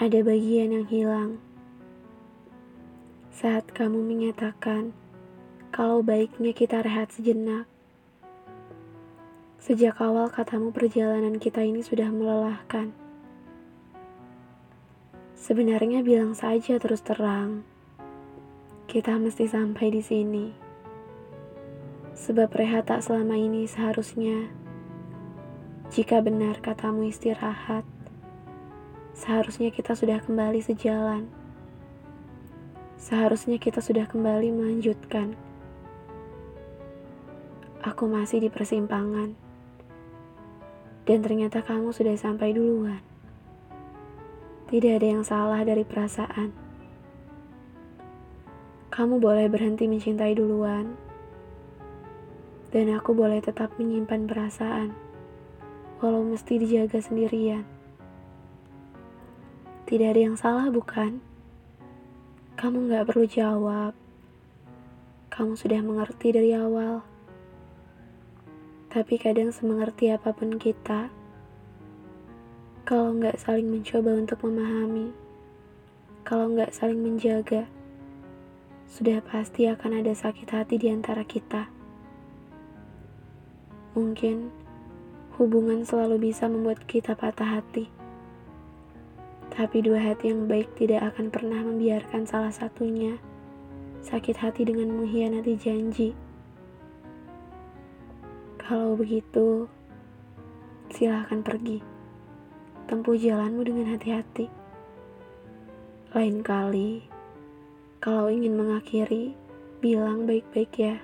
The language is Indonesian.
ada bagian yang hilang. Saat kamu menyatakan kalau baiknya kita rehat sejenak. Sejak awal katamu perjalanan kita ini sudah melelahkan. Sebenarnya bilang saja terus terang. Kita mesti sampai di sini. Sebab rehat tak selama ini seharusnya jika benar katamu istirahat, seharusnya kita sudah kembali sejalan. Seharusnya kita sudah kembali melanjutkan. Aku masih di persimpangan, dan ternyata kamu sudah sampai duluan. Tidak ada yang salah dari perasaan. Kamu boleh berhenti mencintai duluan, dan aku boleh tetap menyimpan perasaan walau mesti dijaga sendirian. Tidak ada yang salah, bukan? Kamu gak perlu jawab. Kamu sudah mengerti dari awal. Tapi kadang semengerti apa pun kita, kalau nggak saling mencoba untuk memahami, kalau nggak saling menjaga, sudah pasti akan ada sakit hati di antara kita. Mungkin hubungan selalu bisa membuat kita patah hati. Tapi dua hati yang baik tidak akan pernah membiarkan salah satunya sakit hati dengan mengkhianati janji. Kalau begitu, silahkan pergi. Tempuh jalanmu dengan hati-hati. Lain kali, kalau ingin mengakhiri, bilang baik-baik ya.